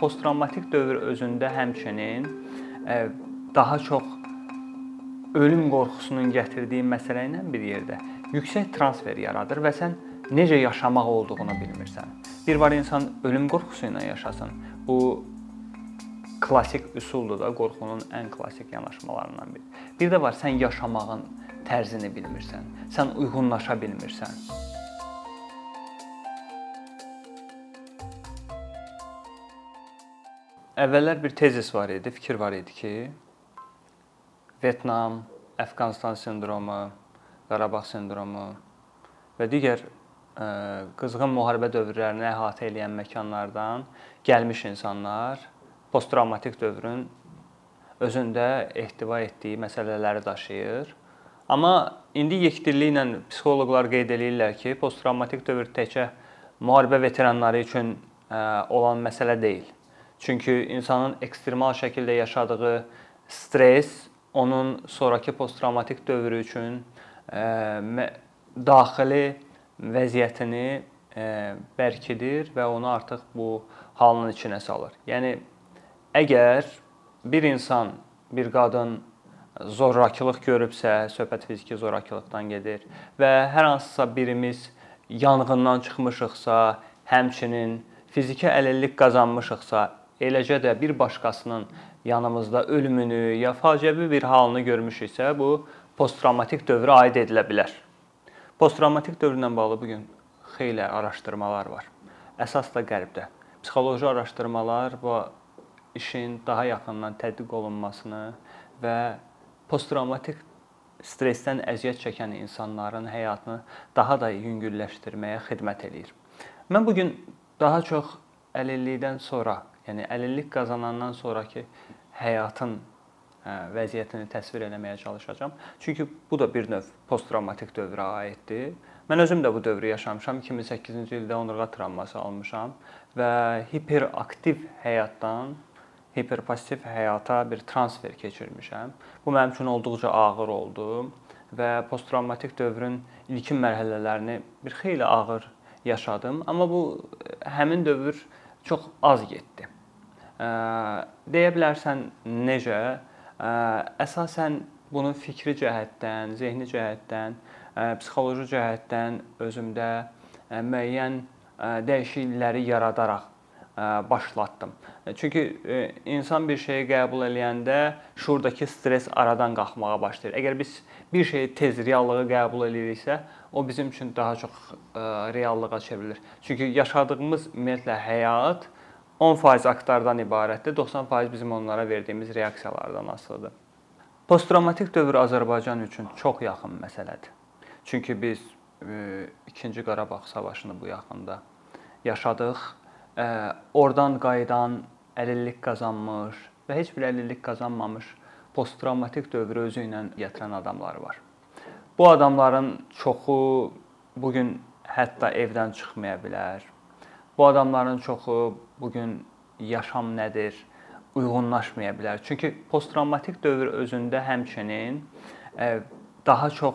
Posttravmatik dövr özündə həmçinin daha çox ölüm qorxusunun gətirdiyi məsələ ilə bir yerdə yüksək transfer yaradır və sən necə yaşamaq olduğunu bilmirsən. Bir var insan ölüm qorxusu ilə yaşasın. Bu klassik üsuldur da, qorxunun ən klassik yanaşmalarından biri. Bir də var sən yaşamağın tərzini bilmirsən. Sən uyğunlaşa bilmirsən. Əvvəllər bir tezis var idi, fikir var idi ki, Vyetnam, Əfqanistan sindromu, Qarabağ sindromu və digər qızğın müharibə dövrlərini əhatə edən məkanlardan gəlmiş insanlar posttravmatik dövrün özündə ehtiva etdiyi məsələləri daşıyır. Amma indi yekdilliklə psixoloqlar qeyd eləyirlər ki, posttravmatik dövr təkcə müharibə veteranları üçün olan məsələ deyil. Çünki insanın ekstremal şəkildə yaşadığı stress onun sonrakı posttravmatik dövrü üçün daxili vəziyyətini bərkidir və onu artıq bu halın içinə salır. Yəni əgər bir insan, bir qadın zorakılıq görübsə, söhbət fiziki zorakılıqdan gedir və hər hansısa birimiz yanğından çıxmışıqsa, həmçinin fiziki əlillik qazanmışıqsa, eləcə də bir başqasının yanımızda ölümünü ya faciəvi bir halını görmüşüksə, bu posttravmatik dövrə aid edilə bilər. Posttravmatik dövrlə bağlı bu gün xeyli araşdırmalar var. Əsas da Qərbdə. Psixoloji araşdırmalar bu işin daha yaxından tədqiq olunmasını və posttravmatik stressdən əziyyət çəkən insanların həyatını daha da yüngülləşdirməyə xidmət eləyir. Mən bu gün daha çox əlillikdən sonra yəni əlillik qazanandan sonrakı həyatın hə, vəziyyətini təsvir etməyə çalışacağam. Çünki bu da bir növ posttravmatik dövrə aiddir. Mən özüm də bu dövrü yaşamışam. 2008-ci ildə onurğa travması almışam və hiperaktiv həyatdan hiperpassiv həyata bir transfer keçirmişəm. Bu mənim üçün olduqca ağır oldu və posttravmatik dövrün ilkin mərhələlərini bir xeyli ağır yaşadım, amma bu həmin dövr çox az getdi deyə bilərsən necə? Əsasən bunu fikri cəhətdən, zehni cəhətdən, psixoloji cəhətdən özümdə müəyyən dəyişiklikləri yaradaraq başlatdım. Çünki insan bir şeyi qəbul eləyəndə şuurdakı stress aradan qalxmağa başlayır. Əgər biz bir şeyi tez reallığı qəbul eləyiriksə, o bizim üçün daha çox reallığa çevrilir. Çünki yaşadığımız ümumiyyətlə həyat 10% aktlardan ibarətdir. 90% bizim onlara verdiyimiz reaksiyalardan asılıdır. Posttravmatik dövr Azərbaycan üçün çox yaxın məsələdir. Çünki biz 2-ci e, Qarabağ savaşını bu yaxında yaşadıq. E, oradan qayıdan əlillik qazanmış və heç bir əlillik qazanmamış posttravmatik dövrü özü ilə gətirən adamlar var. Bu adamların çoxu bu gün hətta evdən çıxmaya bilər Bu adamların çoxu bu gün yaşam nədir uyğunlaşmaya bilər. Çünki posttravmatik dövr özündə həmçinin e, daha çox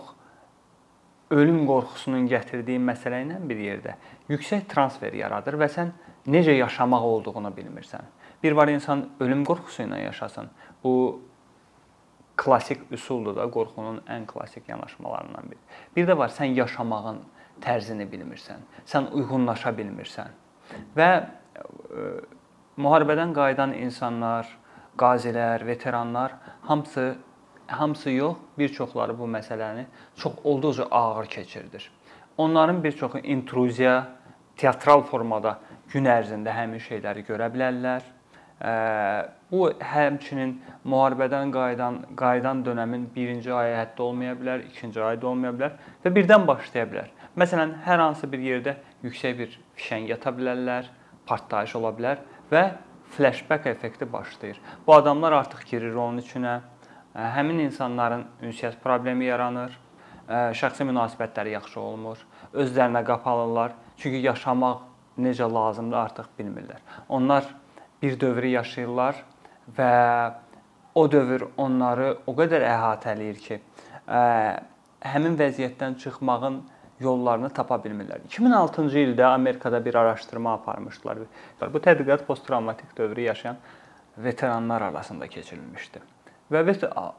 ölüm qorxusunun gətirdiyi məsələ ilə bir yerdə yüksək transfer yaradır və sən necə yaşamaq olduğunu bilmirsən. Bir var insan ölüm qorxusu ilə yaşasın. Bu klassik üsuldur da, qorxunun ən klassik yanaşmalarından biri. Bir də var sən yaşamağın tərzini bilmirsən. Sən uyğunlaşa bilmirsən. Və e, müharibədən qayıdan insanlar, qazilər, veteranlar hamısı hamısı yox, bir çoxları bu məsələni çox olduqca ağır keçirdir. Onların bir çoxu intruziya, teatral formada gün ərzində həmin şeyləri görə bilərlər. Bu həmçinin müharibədən qayıdan qayıdan dövrün 1-ci ayı hətta olmaya bilər, 2-ci ayda olmaya bilər və birdən başlaya bilər. Məsələn, hər hansı bir yerdə yüksək bir fişəng yata bilərlər, partlayış ola bilər və flashback effekti başlayır. Bu adamlar artıq girir onun içinə. Həmin insanların ünsiyyət problemi yaranır, şəxsi münasibətləri yaxşı olmur, özlərinə qapalılar. Çünki yaşamaq necə lazımdır artıq bilmirlər. Onlar bir dövrü yaşayırlar və o dövr onları o qədər əhatə eləyir ki, həmin vəziyyətdən çıxmağın yollarını tapa bilmirlər. 2006-cı ildə Amerikada bir araşdırma aparmışdılar. Bu tədqiqat posttravmatik dövrü yaşayan veteranlar arasında keçirilmişdi. Və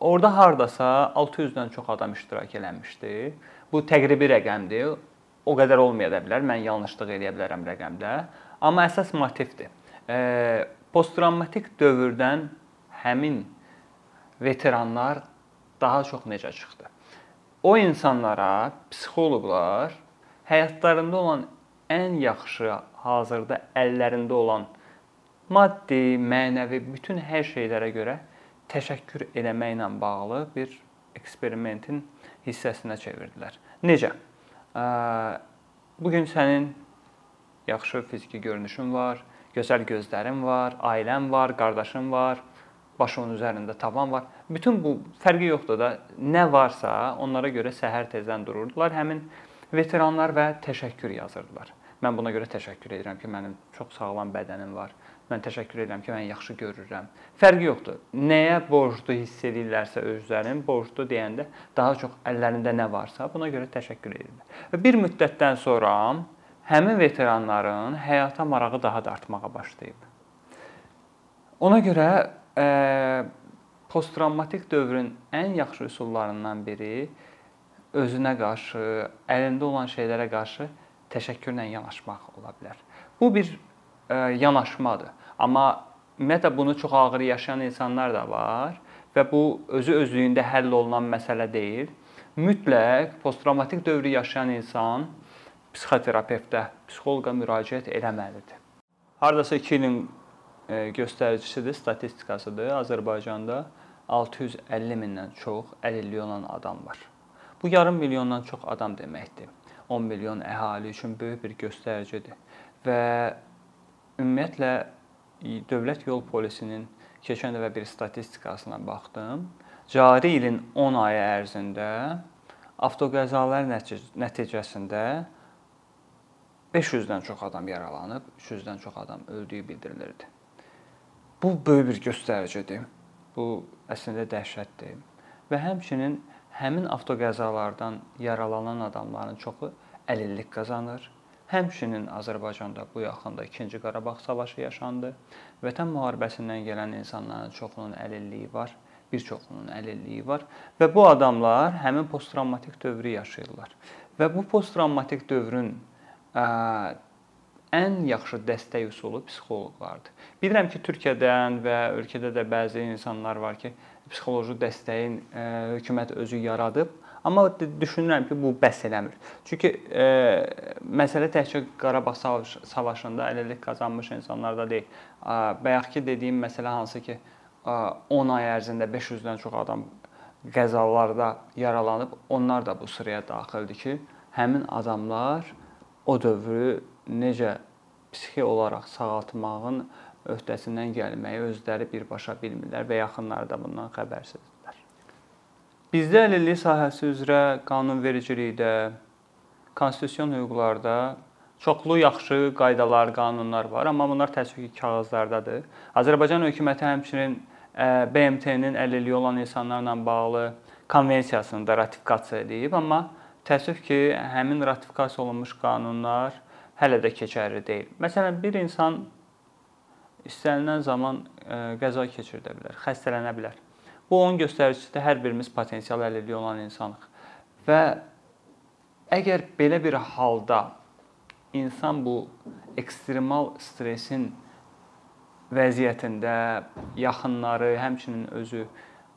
orada hardasa 600-dən çox adam iştirak eləmişdi. Bu təqribi rəqəmdir. O qədər olmaya da bilər. Mən yanlışlıq eləyə bilərəm rəqəmdə. Amma əsas motivdir. E, posttravmatik dövrdən həmin veteranlar daha çox necə çıxdı? O insanlara psixoloqlar həyatlarında olan ən yaxşı hazırda əllərində olan maddi, mənəvi bütün hər şeylərə görə təşəkkür eləməklə bağlı bir eksperimentin hissəsinə çevirdilər. Necə? Bu gün sənin yaxşı fiziki görünüşün var, gözəl gözlərin var, ailən var, qardaşın var, başının üzərində tavan var. Bütün bu fərqi yoxdur da. Nə varsa onlara görə səhər tezdən dururdular. Həmin veteranlar və təşəkkür yazırdılar. Mən buna görə təşəkkür edirəm ki, mənim çox sağlam bədənim var. Mən təşəkkür edirəm ki, mən yaxşı görürəm. Fərqi yoxdur. Nəyə borclu hiss edirlərsə özlərini, borclu deyəndə daha çox əllərində nə varsa, buna görə təşəkkür edirlər. Və bir müddətdən sonra həmin veteranların həyata marağı daha da artmağa başlayıb. Ona görə e, posttravmatik dövrün ən yaxşı üsullarından biri özünə qarşı, əlində olan şeylərə qarşı təşəkkürlə yanaşmaq ola bilər. Bu bir ə, yanaşmadır. Amma ümumiyyətlə bunu çox ağır yaşayan insanlar da var və bu özü özlüyündə həll olunan məsələ deyil. Mütləq posttravmatik dövrü yaşayan insan psixoterapevtə, psixoloqa müraciət etməlidir. Hardasa 2 ilin göstəricisidir, statistikasıdır. Azərbaycanda 650 mindən çox əlilliyi olan adam var. Bu yarım milyondan çox adam deməkdir. 10 milyon əhali üçün böyük bir göstəricidir. Və ümumiyyətlə Dövlət Yol Polisinin keçən dəfə bir statistikasına baxdım. Cari ilin 10 ayı ərzində avtoqəzalar nəticəsində 500-dən çox adam yaralanıb, 300-dən çox adam öldüyü bildirilirdi. Bu böyük bir göstəricidir. Bu əslində dəhşətdir. Və həmçinin həmin avtoqəzalardan yaralanan adamların çoxu əlillik qazanır. Həmçinin Azərbaycanda bu yaxında 2-ci Qarabağ savaşı yaşandı. Vətən müharibəsindən gələn insanların çoxunun əlilliyi var, bir çoxunun əlilliyi var və bu adamlar həmin posttravmatik dövrü yaşayırlar. Və bu posttravmatik dövrün ən yaxşı dəstək üsulu psixoloqlardır. Bilirəm ki, Türkiyədən və ölkədə də bəzi insanlar var ki, psixoloji dəstəyin e, hökumət özü yaradıb, amma düşünürəm ki, bu bəs eləmir. Çünki e, məsələ təkcə Qarabağ savaşında əlillik qazanmış insanlarda deyil. Bayaqki dediyim məsələ hansı ki, 10 ay ərzində 500-dən çox adam qəzalarda yaralanıb, onlar da bu sıraya daxildir ki, həmin adamlar o dövrü necə psixi olaraq sağaltmağın öhdəsindən gəlməyi özləri birbaşa bilmirlər və yaxınları da bundan xəbərsizdirlər. Bizdə əlillik sahəsi üzrə qanunvericilikdə, konstitusion hüquqlarda çoxlu yaxşı qaydalar, qanunlar var, amma bunlar təəssüf ki, kağızlardadır. Azərbaycan hökuməti həmçinin BMT-nin əlilliyi olan insanlarla bağlı konvensiyasını da ratifikasiya edib, amma təəssüf ki, həmin ratifikasiya olunmuş qanunlar hələ də keçərli deyil. Məsələn, bir insan istənilən zaman e, qəza keçirdə bilər, xəstələnə bilər. Bu onun göstəricisidir. Hər birimiz potensial əlilliyi olan insanıq. Və əgər belə bir halda insan bu ekstremal stresin vəziyyətində yaxınları, həmçinin özü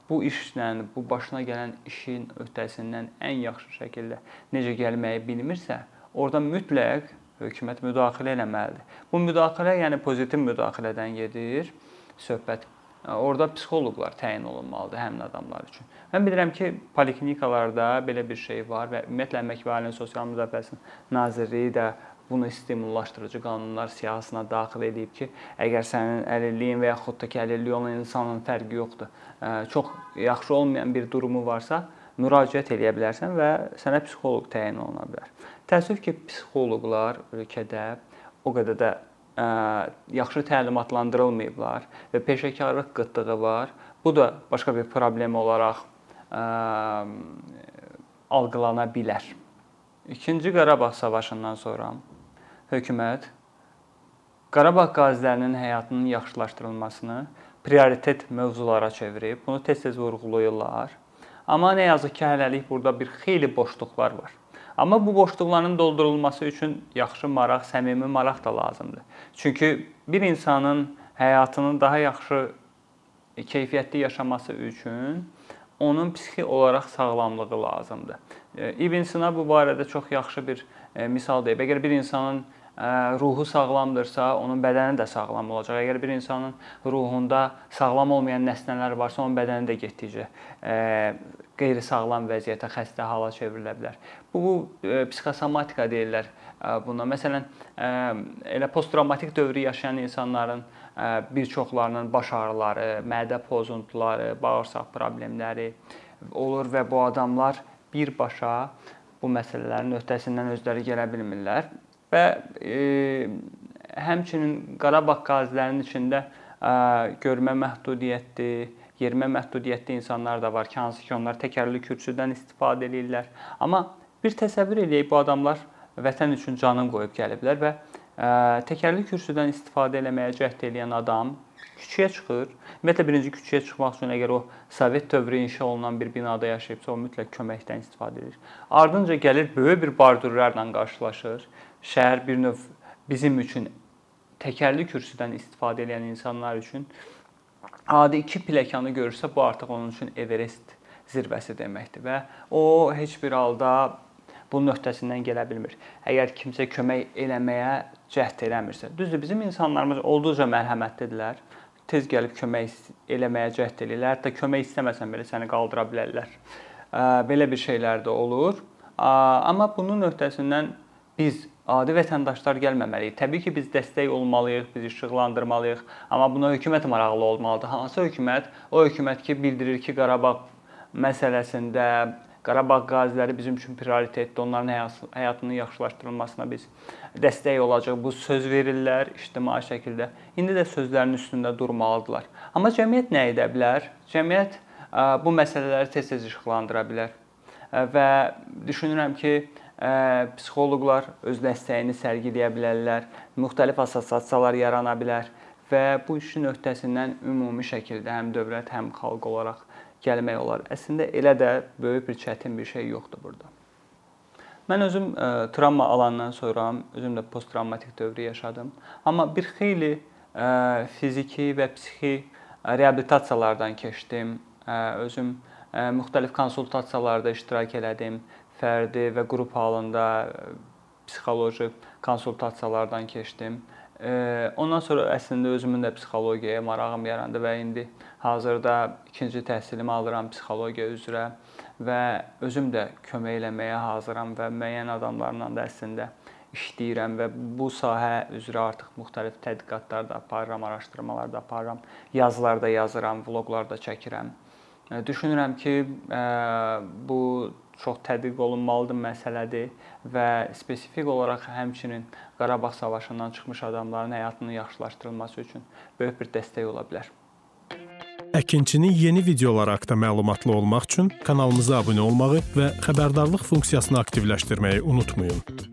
bu işlə, bu başına gələn işin öhdəsindən ən yaxşı şəkildə necə gəlməyi bilmirsə, orada mütləq hökumət müdaxilə eləməlidir. Bu müdaxilə yəni pozitiv müdaxilədən gedir söhbət. Orda psixoloqlar təyin olunmalıdır həmin adamlar üçün. Mən bilirəm ki, poliklinikalarda belə bir şey var və ümumiyyətlə Əmək və Ailənin Sosial Müdafiəsinin Nazirliyi də bunu stimullaşdırıcı qanunlar siyahısına daxil edib ki, əgər sənin əlilliyin və yaxud da ki, əlilliyi olan insanın fərqi yoxdur, çox yaxşı olmayan bir durumu varsa, müraciət edə bilərsən və sənə psixoloq təyin oluna bilər. Təəssüf ki, psixoloqlar ölkədə o qədər də ə, yaxşı təlimatlandırılmayıblar və peşəkarlıq qıtlığı var. Bu da başqa bir problem olaraq ə, algılana bilər. İkinci Qarabağ savaşından sonra hökumət Qarabağ qazilərinin həyatının yaxşılaşdırılmasını prioritet mövzulara çevirib. Bunu tez-tez vurğulayırlar. Amma nə yazıq ki, hələlik burada bir xeyli boşluqlar var. Amma bu boşluqların doldurulması üçün yaxşı maraq, səmimi maraq da lazımdır. Çünki bir insanın həyatını daha yaxşı keyfiyyətli yaşaması üçün onun psixi olaraq sağlamlığı lazımdır. İbn Sina bu barədə çox yaxşı bir e, misal deyib. Əgər bir insanın ruhu sağlamdırsa, onun bədəni də sağlam olacaq. Əgər bir insanın ruhunda sağlam olmayan nəsnələr varsa, onun bədəni də getdikcə qeyri-sağlam vəziyyətə, xəstə hala çevrilə bilər. Bu psixosomatika deyirlər buna. Məsələn, elə posttravmatik dövrü yaşayan insanların bir çoxlarının baş ağrıları, mədə pozuntuları, bağırsaq problemləri olur və bu adamlar birbaşa bu məsələlərin öhdəsindən özləri gələ bilmirlər və e, həmçinin Qarabağ qazilərinin içində e, görmə məhdudiyyətli, yerimə məhdudiyyətli insanlar da var ki, hansı ki, onlar təkərli kürsüdən istifadə edirlər. Amma bir təsəvvür eləyib bu adamlar vətən üçün canını qoyub gəliblər və ə, təkərli kürsüdən istifadə eləməyə cəhd edən adam küçəyə çıxır. Ümumiyyətlə birinci küçəyə çıxmaq üçün əgər o Sovet dövrü inşa olunan bir binada yaşayıbsa, o mütləq köməkdən istifadə edir. Ardınca gəlir böyük bir bardurlarla qarşılaşır şəhər bir növ bizim üçün təkərli kürsüdən istifadə edən insanlar üçün adi iki pilləkəni görürsə, bu artıq onun üçün Everest zirvəsi deməkdir və o heç bir halda bunun öhdəsindən gələ bilmir. Əgər kimsə kömək eləməyə cəhd eləmirsə. Düzdür, bizim insanlarımız olduqca mərhəmətlidirlər. Tez gəlib kömək eləməyə cəhd eləyirlər. Hətta kömək istəməsən belə səni qaldıra bilərlər. Belə bir şeylər də olur. Amma bunun öhdəsindən biz adi vətəndaşlar gəlməməliyik. Təbii ki, biz dəstək olmalıyıq, biz işıqlandırmalıyıq, amma buna hökumət maraqlı olmalıdır. Hansı hökumət? O hökumət ki, bildirir ki, Qarabağ məsələsində Qarabağ qaziləri bizim üçün prioritetdir. Onların həyatının yaxşılaşdırılmasına biz dəstək olacaq. Bu söz verirlər ictimai şəkildə. İndi də sözlərinin üstündə durmalıdırlar. Amma cəmiyyət nə edə bilər? Cəmiyyət bu məsələləri tez-tez işıqlandıra bilər. Və düşünürəm ki, psixoloqlar öz dəstəyini sərgiləyə bilərlər, müxtəlif assosiasiyalar yarana bilər və bu işin öhdəsindən ümumi şəkildə həm dövlət, həm xalq olaraq gəlmək olar. Əslində elə də böyük bir çətin bir şey yoxdur burada. Mən özüm ə, travma alandan sonra özüm də posttravmatik dövrü yaşadım. Amma bir xeyli ə, fiziki və psixi reabilitasiyalardan keçdim. Ə, özüm ə, müxtəlif konsultasiyalarda iştirak elədim fərdi və qrup halında e, psixoloji konsultasiyalardan keçdim. Ondan sonra əslində özümün də psixologiyaya marağım yarandı və indi hazırda ikinci təhsilimi alıram psixologiya üzrə və özüm də kömək eləməyə hazıram və müəyyən adamlarla da əslində işləyirəm və bu sahə üzrə artıq müxtəlif tədqiqatlar da aparıram, araşdırmalar da aparıram, yazılar da yazıram, vloqlar da çəkirəm. Düşünürəm ki, bu çox tədqiq olunmalıdır məsələdir və spesifik olaraq həmçinin Qarabağ savaşından çıxmış adamların həyatının yaxşılaşdırılması üçün böyük bir dəstək ola bilər. Əkinçinin yeni videoları haqqında məlumatlı olmaq üçün kanalımıza abunə olmağı və xəbərdarlıq funksiyasını aktivləşdirməyi unutmayın.